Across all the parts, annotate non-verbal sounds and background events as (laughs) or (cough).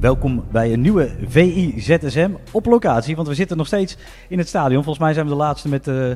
welkom bij een nieuwe VI-ZSM op locatie. Want we zitten nog steeds in het stadion. Volgens mij zijn we de laatste met, uh,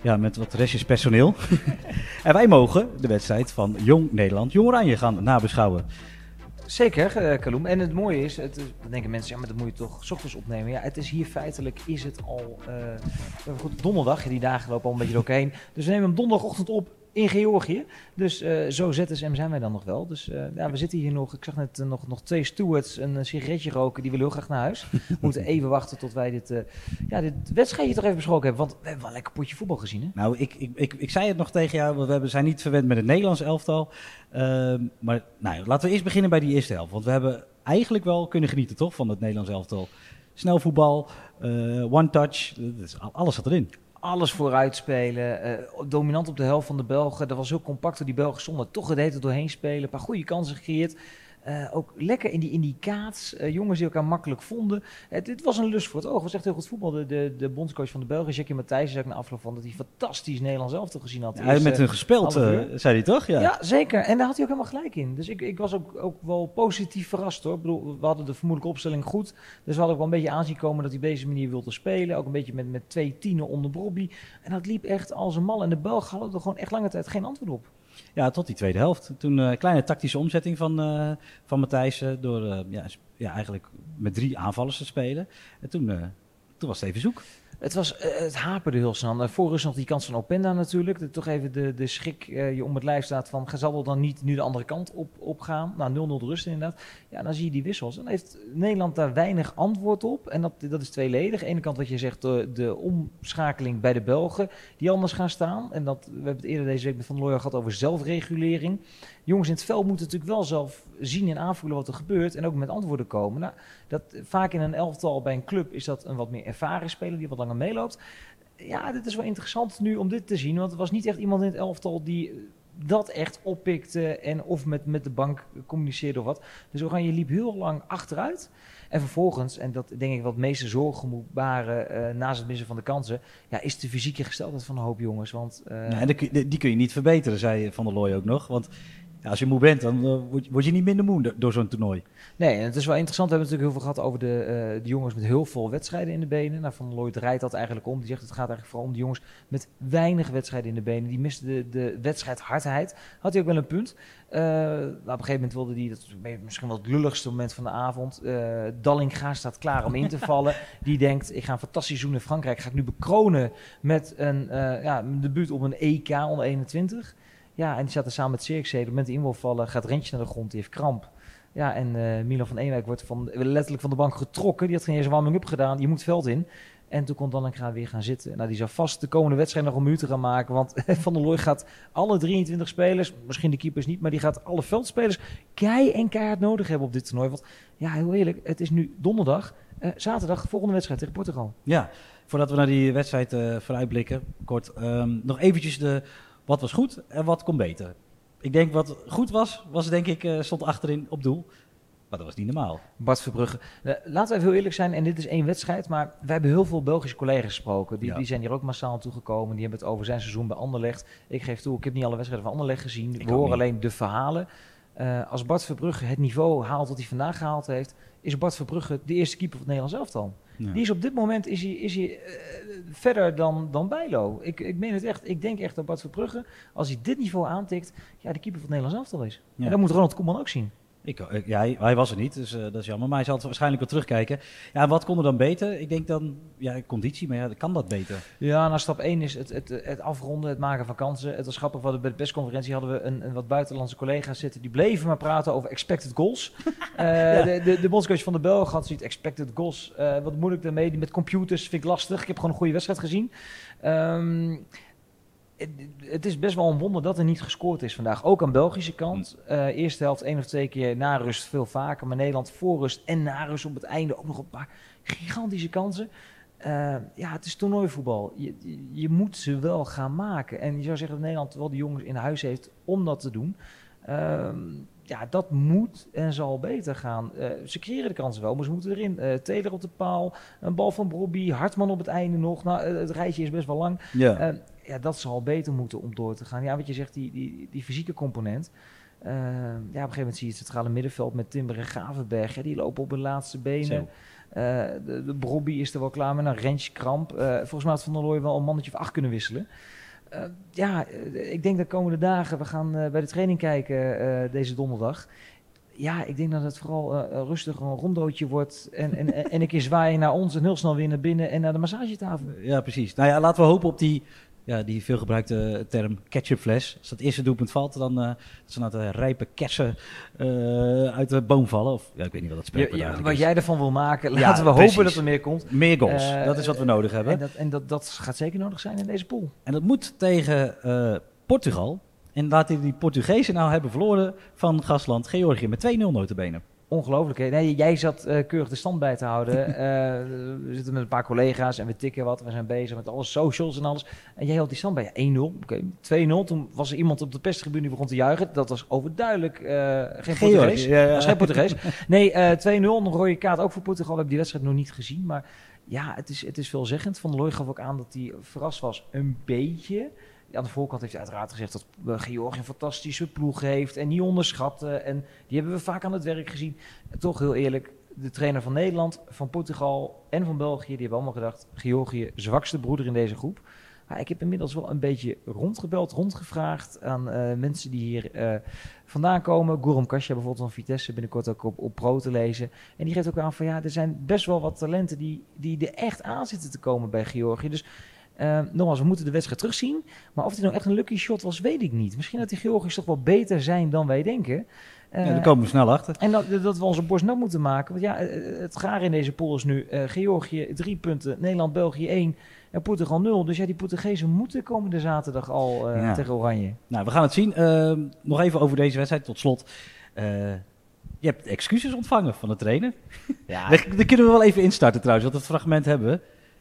ja, met wat restjes personeel. (laughs) en wij mogen de wedstrijd van Jong Nederland, Jong Oranje gaan nabeschouwen. Zeker, uh, Kaloem. En het mooie is, het, dan denken mensen, ja, maar dat moet je toch s ochtends opnemen. Ja, het is hier feitelijk, is het al uh, goed, donderdag. Die dagen lopen al een beetje doorheen. Dus we nemen hem donderdagochtend op in Georgië. Dus uh, zo ZSM zijn wij dan nog wel. Dus uh, ja, we zitten hier nog. Ik zag net uh, nog, nog twee stewards een sigaretje roken. Die willen heel graag naar huis. (laughs) we moeten even wachten tot wij dit, ja, dit wedstrijdje toch even besproken hebben. Want we hebben wel een lekker potje voetbal gezien. Hè? Nou, ik, ik, ik, ik zei het nog tegen jou. We hebben, zijn niet verwend met het Nederlands elftal. Ehm, maar nou, laten we eerst beginnen bij die eerste helft. Want we hebben eigenlijk wel kunnen genieten toch van het Nederlands elftal. Snel voetbal, one touch. Alles zat erin alles vooruit spelen. Uh, dominant op de helft van de Belgen. Dat was heel compact die Belgen zonder toch het hele doorheen spelen. Een paar goede kansen gecreëerd. Uh, ook lekker in die indicaats. Uh, jongens die elkaar makkelijk vonden. Het, het, was een lust voor het oog. Het was echt heel goed voetbal. De, de, de bondscoach van de Belgen, Jackie Matthijs, zei ik na afloop van dat hij fantastisch Nederlands elftal gezien had. Ja, hij met hun gespeeld, uh, zei hij toch? Ja. ja. zeker. En daar had hij ook helemaal gelijk in. Dus ik, ik was ook, ook wel positief verrast hoor. Ik bedoel, we hadden de vermoedelijke opstelling goed. Dus we hadden ook wel een beetje aanzien komen dat hij op deze manier wilde spelen. Ook een beetje met, met twee tienen onder Bobby. En dat liep echt als een mal. En de Belgen hadden er gewoon echt lange tijd geen antwoord op. Ja, tot die tweede helft. Toen een uh, kleine tactische omzetting van, uh, van Matthijs door uh, ja, ja, eigenlijk met drie aanvallers te spelen. En toen, toen was het even zoek. Het, was, het haperde heel snel. Voor rust nog die kans van Openda natuurlijk. De, toch even de, de schrik je om het lijf staat van... zal er dan niet nu de andere kant op, op gaan? Nou, 0-0 rust inderdaad. Ja, dan zie je die wissels. Dan heeft Nederland daar weinig antwoord op. En dat, dat is tweeledig. Aan de ene kant wat je zegt, de, de omschakeling bij de Belgen... die anders gaan staan. En dat, we hebben het eerder deze week met Van Looyer gehad over zelfregulering. Jongens in het veld moeten natuurlijk wel zelf zien en aanvoelen wat er gebeurt... en ook met antwoorden komen. Nou, dat, vaak in een elftal bij een club is dat een wat meer ervaren speler... die wat langer meeloopt. Ja, dit is wel interessant nu om dit te zien. Want er was niet echt iemand in het elftal die dat echt oppikte en of met, met de bank communiceerde of wat. Dus Oranje liep heel lang achteruit. En vervolgens, en dat denk ik wat meeste zorgen moet baren uh, naast het missen van de kansen, ja, is de fysieke gesteldheid van een hoop jongens. Want, uh, ja, en die, die, kun je niet verbeteren, zei Van der Looy ook nog. Want ja, als je moe bent, dan uh, word, word, je niet minder moe door zo'n toernooi. Nee, en het is wel interessant. We hebben natuurlijk heel veel gehad over de, uh, de jongens met heel veel wedstrijden in de benen. Nou, Van Lloyd rijdt dat eigenlijk om. Die zegt het gaat eigenlijk vooral om de jongens met weinig wedstrijden in de benen. Die misten de, de wedstrijdhardheid. Had hij ook wel een punt. Uh, nou, op een gegeven moment wilde hij, dat is misschien wel het lulligste moment van de avond. Uh, Dallinga staat klaar om in te vallen. (laughs) Die denkt, ik ga een fantastisch seizoen in Frankrijk. Ga ik nu bekronen met een ja, debuut op een EK onder 21. Ja, en die zat er samen met Cirkzee. Op het moment die in wil vallen, gaat Rentje naar de grond. Die heeft kramp. Ja, en uh, Milan van Eenwijk wordt van, letterlijk van de bank getrokken. Die had geen eens een warming-up gedaan. Je moet veld in. En toen kon Dallinga weer gaan zitten. Nou, die zou vast de komende wedstrijd nog een minuut gaan maken. Want (laughs) Van der Looy gaat alle 23 spelers, misschien de keepers niet, maar die gaat alle veldspelers kei en keihard nodig hebben op dit toernooi. Want ja, heel eerlijk, het is nu donderdag. Uh, zaterdag, volgende wedstrijd tegen Portugal. Ja, voordat we naar die wedstrijd uh, vooruitblikken, kort. Um, nog eventjes de wat was goed en wat kon beter. Ik denk wat goed was, was denk ik, uh, stond achterin op doel. Maar dat was niet normaal. Bart Verbrugge. Uh, laten we even heel eerlijk zijn, en dit is één wedstrijd, maar wij hebben heel veel Belgische collega's gesproken. Die, ja. die zijn hier ook massaal toegekomen. Die hebben het over zijn seizoen bij Anderlecht. Ik geef toe, ik heb niet alle wedstrijden van Anderlecht gezien. Ik we horen alleen de verhalen. Uh, als Bart Verbrugge het niveau haalt wat hij vandaag gehaald heeft, is Bart Verbrugge de eerste keeper van het Nederlands elftal. Ja. Die is op dit moment is hij, is hij uh, verder dan, dan Bijlo. Ik, ik meen het echt. Ik denk echt dat Bart Verbrugge, als hij dit niveau aantikt, ja, de keeper van het Nederlands elftal is. Ja. En dat moet Ronald Koeman ook zien. Ik, ja, hij, hij, was er niet, dus uh, dat is jammer. Maar hij zal het waarschijnlijk wel terugkijken. Ja, wat kon er dan beter? Ik denk dan, ja, conditie, maar ja, kan dat beter? Ja, nou, stap 1 is het, het, het, afronden, het maken van kansen. Het was grappig, we bij de persconferentie hadden we een, een, wat buitenlandse collega's zitten. Die bleven maar praten over expected goals. uh, (laughs) ja. de, de, de bondscoach van de Belg had zoiets, expected goals. Uh, wat moeilijk daarmee, met computers vind ik lastig. Ik heb gewoon een goede wedstrijd gezien. Um, het is best wel een wonder dat er niet gescoord is vandaag. Ook aan Belgische kant. Uh, eerste helft één of twee keer na rust veel vaker. Maar Nederland voor rust en na rust op het einde ook nog een paar gigantische kansen. Uh, ja, het is toernooivoetbal. Je, je, moet ze wel gaan maken. En je zou zeggen dat Nederland wel de jongens in huis heeft om dat te doen. Uh, ja, dat moet en zal beter gaan. Uh, ze creëren de kansen wel, maar ze moeten erin. Uh, Taylor op de paal, een bal van Bobby, Hartman op het einde nog. Nou, het rijtje is best wel lang. Ja. ja, dat zal beter moeten om door te gaan. Ja, wat je zegt, die, die, die fysieke component. Ja, op een gegeven moment zie je het centrale middenveld met Timber en Gavenberg. Die lopen op hun laatste benen. De, de Brobby is er wel klaar met een Rentje Kramp. Volgens mij had Van der Looy wel een mannetje of acht kunnen wisselen. Ja, ik denk de komende dagen, we gaan bij de training kijken deze donderdag ja, ik denk dat het vooral rustig een rondootje wordt. En, en, en een keer zwaaien naar ons en heel snel weer naar binnen en naar de massagetafel. Ja, precies. Nou ja, laten we hopen op die, ja, die veelgebruikte term ketchupfles. Als dat eerste doelpunt valt, dan uh, dat ze naar de rijpe kersen uh, uit de boom vallen. Of ja, ik weet niet wat dat spreekt. Ja, wat jij ervan wil maken, laten we hopen dat er meer komt. Meer goals, dat is wat we nodig hebben. En, dat, en dat, dat gaat zeker nodig zijn in deze pool. En dat moet tegen Portugal. En laten die Portugezen nou hebben verloren van gastland Georgië met 2-0 notabene. Ongelooflijk. Hè? Nee, jij zat uh, keurig de stand bij te houden. uh, (laughs) we zitten met een paar collega's en we tikken wat. We zijn bezig met alle socials en alles. En jij had die stand bij 1-0. Oké, 2-0. Toen was er iemand op de perstribune die begon te juichen. Dat was overduidelijk uh, geen Portugees. Ja, ja. Dat geen Portugees. Nee, 2-0. Een rode kaart ook voor Portugal. We hebben die wedstrijd nog niet gezien. Maar ja, het is, het is veelzeggend. Van der Looy gaf ook aan dat hij verrast was. Een beetje aan de voorkant heeft hij uiteraard gezegd dat Georgië een fantastische ploeg heeft en niet onderschatten. En die hebben we vaak aan het werk gezien. Toch heel eerlijk, de trainer van Nederland, van Portugal en van België, die hebben allemaal gedacht, Georgië, zwakste broeder in deze groep. Maar ik heb inmiddels wel een beetje rondgebeld, rondgevraagd aan uh, mensen die hier uh, vandaan komen. Gorum Kasia bijvoorbeeld van Vitesse, binnenkort ook op, op pro te lezen. En die geeft ook aan van ja, er zijn best wel wat talenten die, die er echt aan zitten te komen bij Georgië. Dus uh, nogmaals, we moeten de wedstrijd terugzien. Maar of het nou echt een lucky shot was, weet ik niet. Misschien dat die Georgiërs toch wel beter zijn dan wij denken. Uh, ja, daar komen we snel achter. En dat, dat we onze borst nat moeten maken. Want ja, eh, het gaar in deze pool is nu uh, Georgië drie punten, Nederland, België één en Portugal nul. Dus ja, die Portugezen moeten komende zaterdag al ja. tegen Oranje. Nou, we gaan het zien. Uh, nog even over deze wedstrijd tot slot. je hebt excuses ontvangen van de trainer. Ja. (laughs) daar, daar, kunnen we wel even instarten trouwens, want dat fragment hebben we.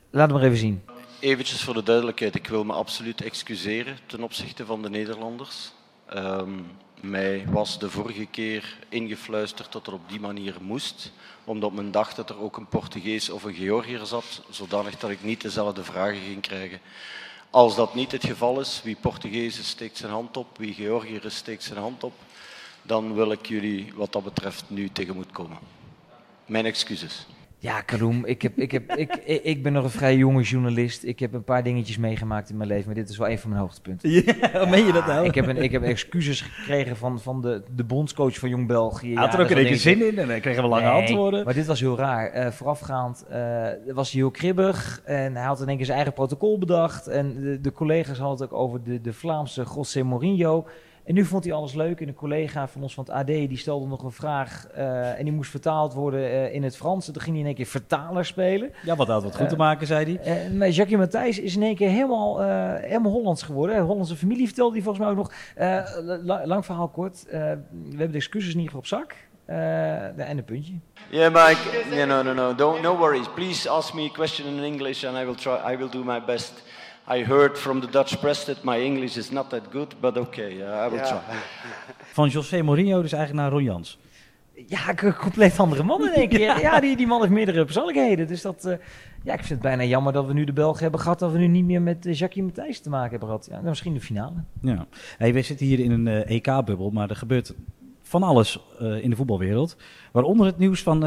Laten we maar even zien. Eventjes voor de duidelijkheid, ik wil me absoluut excuseren ten opzichte van de Nederlanders. Um, mij was de vorige keer ingefluisterd dat er op die manier moest, omdat men dacht dat er ook een Portugees of een Georgiër zat, zodanig dat ik niet dezelfde vragen ging krijgen. Als dat niet het geval is, wie Portugees is steekt zijn hand op, wie Georgiër is steekt zijn hand op, dan wil ik jullie wat dat betreft nu tegemoet komen. Mijn excuses. Ja, Karoem, ik, heb, ik, heb, ik, ik ben nog een vrij jonge journalist. Ik heb een paar dingetjes meegemaakt in mijn leven, maar dit is wel een van mijn hoogtepunten. Ja, meen je dat nou? Ik heb, een, ik heb excuses gekregen van, van de, de bondscoach van Jong België. Had ja, er ook een beetje zin in en dan kregen we lange nee, antwoorden. Maar dit was heel raar. Uh, voorafgaand uh, was hij heel kribbig en hij had in één keer zijn eigen protocol bedacht. En de, de collega's hadden het ook over de, de Vlaamse José Mourinho. En nu vond hij alles leuk. En een collega van ons van het AD die stelde nog een vraag. Uh, en die moest vertaald worden uh, in het Frans. En toen ging hij in één keer vertaler spelen. Ja, wat had wat goed te maken, zei hij. Uh, maar Jacques Matthijs is in één keer helemaal, helemaal Hollands geworden. Een Hollandse familie vertelde hij volgens mij ook nog. La lang verhaal kort. we hebben de excuses niet op zak. Uh, en een puntje. Yeah, Mike. Yeah, no, no, no. Don't, no worries. Please ask me a question in English and I will try. I will do my best. I heard from the Dutch press that my English is not that good, but okay, uh, I will try. (laughs) Van José Mourinho dus eigenlijk naar Ron Jans. Ja, een compleet andere man in één keer. (laughs) Ja, die, die man heeft meerdere persoonlijkheden. Dus dat, uh, ja, ik vind het bijna jammer dat we nu de Belgen hebben gehad. Dat we nu niet meer met uh, Jacques Matthijs te maken hebben gehad. Ja, nou, misschien de finale. Ja, hey, we zitten hier in een uh, EK-bubbel, maar er gebeurt van alles in de voetbalwereld. Waaronder het nieuws van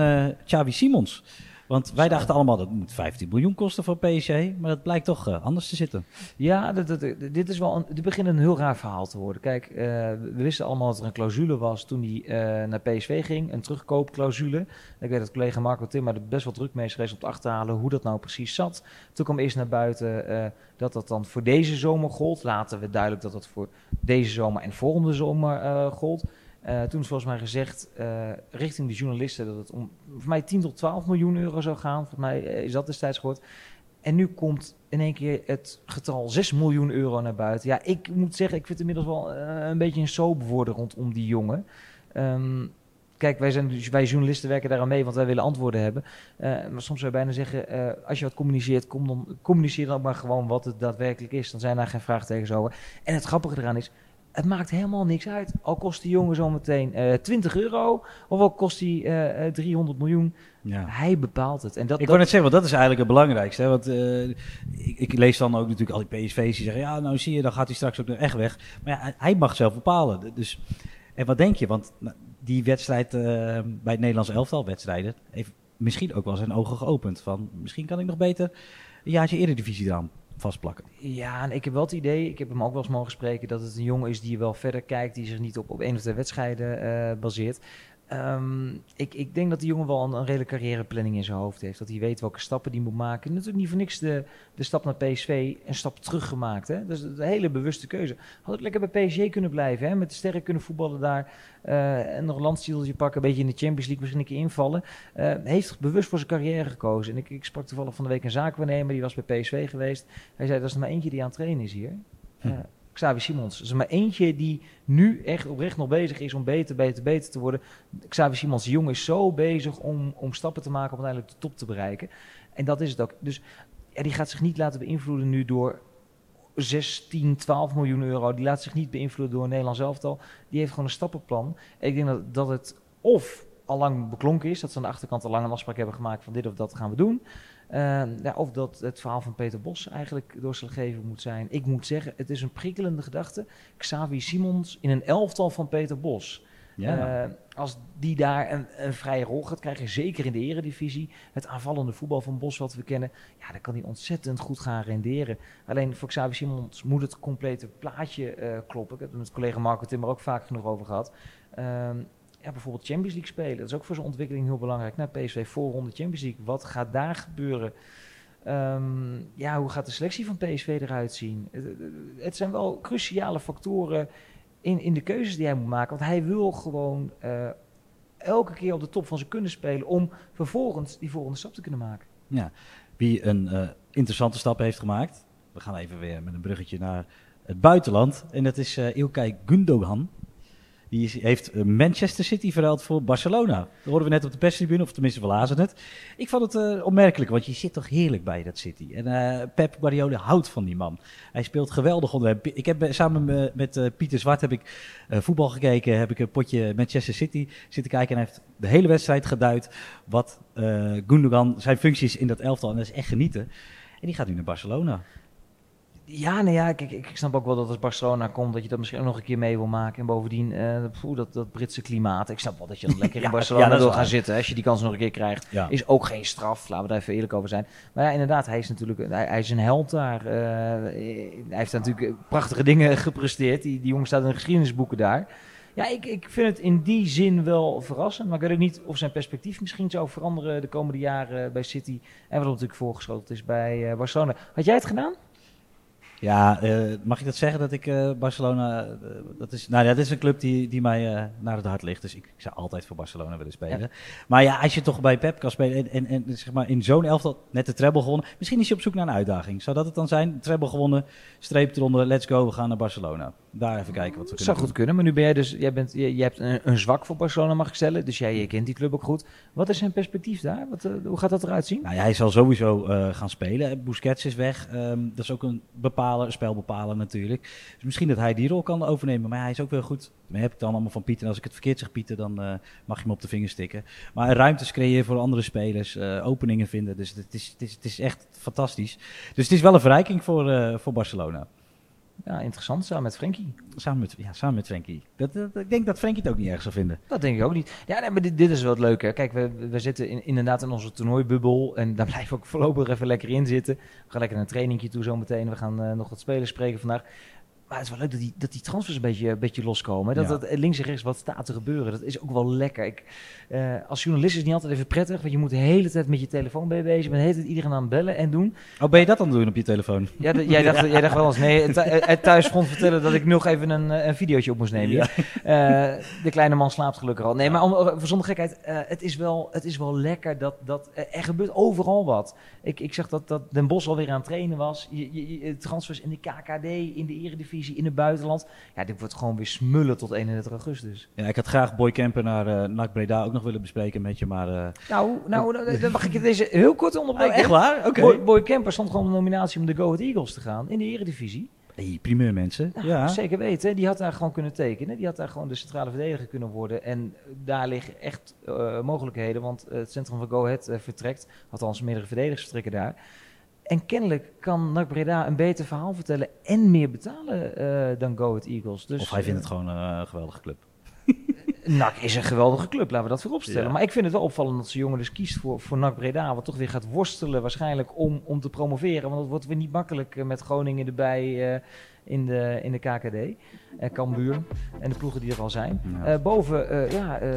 Xavi Simons. Want wij dachten allemaal dat het moet 15 miljoen kosten voor PSG, maar dat blijkt toch uh, anders te zitten. Ja, dat, dat, dit is wel een, dit begint een heel raar verhaal te worden. Kijk, uh, we wisten allemaal dat er een clausule was toen hij uh, naar PSV ging, een terugkoopclausule. Ik weet dat collega Marco Timmer er best wel druk mee is geweest om te achterhalen hoe dat nou precies zat. Toen kwam eerst naar buiten dat dat dan voor deze zomer gold. Later werd duidelijk dat dat voor deze zomer en volgende zomer gold. Uh, toen is volgens mij gezegd uh, richting de journalisten dat het om voor mij 10 tot 12 miljoen euro zou gaan. Voor mij is dat destijds gehoord. En nu komt in één keer het getal 6 miljoen euro naar buiten. Ja, ik moet zeggen, ik vind inmiddels wel een beetje een soap worden rondom die jongen. Um, kijk, wij, zijn, wij journalisten werken daaraan mee, want wij willen antwoorden hebben. maar soms zou je bijna zeggen, als je wat communiceert, kom dan, communiceer dan ook maar gewoon wat het daadwerkelijk is. Dan zijn daar geen vraagtekens over. En het grappige eraan is, Het maakt helemaal niks uit. Al kost die jongen zometeen eh 20 euro, of al kost hij eh, eh, 300 miljoen. Ja. Hij bepaalt het. En dat, Ik wou net zeggen, want dat is eigenlijk het belangrijkste. Hè? Want ik, ik lees dan ook natuurlijk al die PSV's die zeggen... ja, nou zie je, dan gaat hij straks ook nog echt weg. Maar ja, hij- mag zelf bepalen. Dus, en wat denk je? Want nou, die wedstrijd bij het Nederlands elftal, wedstrijden... heeft misschien ook wel zijn ogen geopend. Van, misschien kan ik nog beter een jaartje Eredivisie eraan vastplakken. Ja, en ik heb wel het idee, ik heb hem ook wel eens mogen spreken, dat het een jongen is die wel verder kijkt, die zich niet op, op één of twee wedstrijden eh, baseert. Ehm, ik, ik denk dat die jongen wel een, een redelijke carrièreplanning in zijn hoofd heeft. Dat hij weet welke stappen hij moet maken. Natuurlijk niet voor niks de, de stap naar PSV een stap teruggemaakt. Hè? Dat is een hele bewuste keuze. Had ook lekker bij PSG kunnen blijven. Hè? Met de sterren kunnen voetballen daar. eh, en nog een landstieltje pakken. Een beetje in de Champions League misschien een keer invallen. Eh, heeft bewust voor zijn carrière gekozen. En ik, ik sprak toevallig van de week een zaakwaarnemer. Die was bij PSV geweest. Hij zei, dat is er maar eentje die aan het trainen is hier. Hm. Eh, Xavi Simons. Er is maar eentje die nu echt oprecht nog bezig is om beter, beter, beter te worden. Xavi Simons, de jongen, is zo bezig om, om stappen te maken om uiteindelijk de top te bereiken. En dat is het ook. Dus ja, die gaat zich niet laten beïnvloeden nu door 16, 12 miljoen euro. Die laat zich niet beïnvloeden door een Nederlands elftal. Die heeft gewoon een stappenplan. En ik denk dat, dat het of al lang beklonken is, dat ze aan de achterkant al lang een afspraak hebben gemaakt van dit of dat gaan we doen. Eh, ja, of dat het verhaal van Peter Bos eigenlijk doorslaggevend moet zijn. Ik moet zeggen, het is een prikkelende gedachte. Xavi Simons in een elftal van Peter Bos. Ja. Eh, als die daar een, een vrije rol gaat krijgen, zeker in de eredivisie, het aanvallende voetbal van Bos wat we kennen, ja, dan kan hij ontzettend goed gaan renderen. Alleen voor Xavi Simons moet het complete plaatje eh, kloppen. Ik heb het met collega Marco Timmer ook vaak genoeg over gehad. Ehm, ja, bijvoorbeeld Champions League spelen, dat is ook voor zijn ontwikkeling heel belangrijk. Nou, PSV voorronde Champions League, wat gaat daar gebeuren? Ehm, ja, hoe gaat de selectie van PSV eruit zien? Het, het zijn wel cruciale factoren in, in de keuzes die hij moet maken. Want hij wil gewoon eh, elke keer op de top van zijn kunnen spelen om vervolgens die volgende stap te kunnen maken. Ja, wie een eh, interessante stap heeft gemaakt. We gaan even weer met een bruggetje naar het buitenland. En dat is eh Ilkay Gundogan. Die heeft eh, Manchester City verruild voor Barcelona. Dat hoorden we net op de perstribune, of tenminste we lazen het. Ik vond het eh, opmerkelijk, want je zit toch heerlijk bij dat City. En eh, Pep Guardiola houdt van die man. Hij speelt geweldig onder. Ik heb samen met, Pieter Zwart heb ik voetbal gekeken. Heb ik een potje Manchester City zitten kijken. En hij heeft de hele wedstrijd geduid wat Gundogan zijn functies in dat elftal. En dat is echt genieten. En die gaat nu naar Barcelona. Ja, nou ja, kijk, ik, ik snap ook wel dat als Barcelona komt, dat je dat misschien ook nog een keer mee wil maken. En bovendien, poeh, dat, dat Britse klimaat. Ik snap wel dat je dan (laughs) lekker Ja, in Barcelona ja, wil gaan zitten. Als je die kans nog een keer krijgt. Ja. Is ook geen straf, laten we daar even eerlijk over zijn. Maar ja, inderdaad, hij is natuurlijk hij, hij is een held daar. Eh, hij heeft natuurlijk prachtige dingen (laughs) gepresteerd. Die, die jongen staat in de geschiedenisboeken daar. Ja, ik, ik vind het in die zin wel verrassend. Maar ik weet ook niet of zijn perspectief misschien zou veranderen de komende jaren bij City. En wat natuurlijk voorgeschoten is bij eh, Barcelona. Had jij het gedaan? Ja, eh, mag ik dat zeggen dat ik eh, Barcelona. eh, dat, is, nou, ja, dat is een club die, die mij naar het hart ligt. Dus ik, ik zou altijd voor Barcelona willen spelen. Maar ja, als je toch bij Pep kan spelen. En, en, en zeg maar in zo'n elftal net de treble gewonnen. Misschien is je op zoek naar een uitdaging. Zou dat het dan zijn? Treble gewonnen, streep eronder, let's go, we gaan naar Barcelona. Daar even kijken wat we zou kunnen goed kunnen, maar nu ben jij dus, jij, bent, jij hebt een, een zwak voor Barcelona, mag ik stellen. Dus jij je kent die club ook goed. Wat is zijn perspectief daar? Wat, eh, hoe gaat dat eruit zien? Nou ja, hij zal sowieso eh, gaan spelen. Busquets is weg. Ehm, dat is ook een bepaler, spelbepaler natuurlijk. Dus misschien dat hij die rol kan overnemen. Maar hij is ook wel goed. Dat heb ik dan allemaal van Pieter. En als ik het verkeerd zeg, Pieter, dan eh, mag je hem op de vingers stikken. Maar ruimtes creëren voor andere spelers. openingen vinden. Dus het is, het, is, het is echt fantastisch. Dus het is wel een verrijking voor, voor Barcelona. Ja, interessant, samen met Frenkie. Samen met, ja, samen met Frenkie. Dat, dat- ik denk dat Frenkie het ook niet erg zou vinden. Dat denk ik ook niet. Ja, nee, maar dit, dit is wel het leuke. Kijk, we, we zitten in, inderdaad in onze toernooibubbel. En daar (laughs) blijven we ook voorlopig even lekker in zitten. We gaan lekker een trainingje toe zometeen. We gaan eh, nog wat spelers spreken vandaag. Maar het is wel leuk dat die, dat die transfers een beetje, een beetje loskomen. Dat, Ja. dat links en rechts wat staat te gebeuren. Dat is ook wel lekker. Ik, eh, als journalist is het niet altijd even prettig. Want je moet de hele tijd met je telefoon bij bezig. Je bent de hele tijd iedereen aan het bellen en doen. Oh, ben je dat het doen op je telefoon? Ja, jij, dacht, (laughs) jij dacht wel eens, nee, het, het thuis vond vertellen dat ik nog even een, eh, een videootje op moest nemen. Eh, de kleine man slaapt gelukkig al. Nee, maar om, voor zonder gekheid, eh, het, is wel, het is wel lekker dat, dat eh, er gebeurt overal wat. Ik, ik zag dat, dat Den Bos alweer aan het trainen was. Je, je- transfers in de KKD, in de Eredivisie, in het buitenland. Ja, dit wordt gewoon weer smullen tot 31 augustus. Ja, ik had graag Boy Kemper naar eh NAC Breda ook nog willen bespreken met je. Maar, eh, Nou, nou, nou, dan mag ik je deze heel kort onderbreken. Oh, echt waar? Oké. Boy, Boy Kemper stond gewoon de nominatie om de Go Ahead Eagles te gaan in de Eredivisie. Hey, primeur mensen. Nou, ja. Zeker weten. Die had daar gewoon kunnen tekenen. Die had daar gewoon de centrale verdediger kunnen worden. En daar liggen echt eh, mogelijkheden. Want het centrum van Go Ahead eh, vertrekt. Althans, meerdere verdedigers vertrekken daar. En kennelijk kan NAC Breda een beter verhaal vertellen en meer betalen eh, dan Go Ahead Eagles. Dus, of hij vindt eh, het gewoon eh, een geweldige club. (laughs) NAC is een geweldige club, laten we dat voorop stellen. Ja. Maar ik vind het wel opvallend dat ze jongen dus kiest voor, voor NAC Breda. Wat toch weer gaat worstelen waarschijnlijk om, om te promoveren. Want het wordt weer niet makkelijk met Groningen erbij in, de, in de KKD. En Cambuur en de ploegen die er al zijn. Ja. Eh, boven eh ja, eh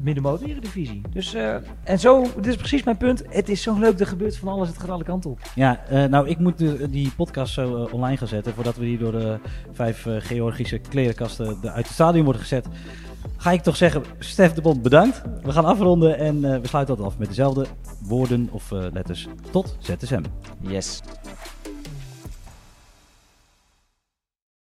middenmoot Eredivisie. Dus, eh, en zo, dit is precies mijn punt. Het is zo leuk, er gebeurt van alles, het gaat alle kanten op. Ja, eh, nou, ik moet de- die podcast zo eh, online gaan zetten. Voordat we die door de vijf eh, Georgische klerenkasten de- uit het stadion worden gezet. Ga ik toch zeggen, Stef de Bond, bedankt. We gaan afronden en eh, we sluiten dat af met dezelfde woorden of eh, letters. Tot ZSM. Yes.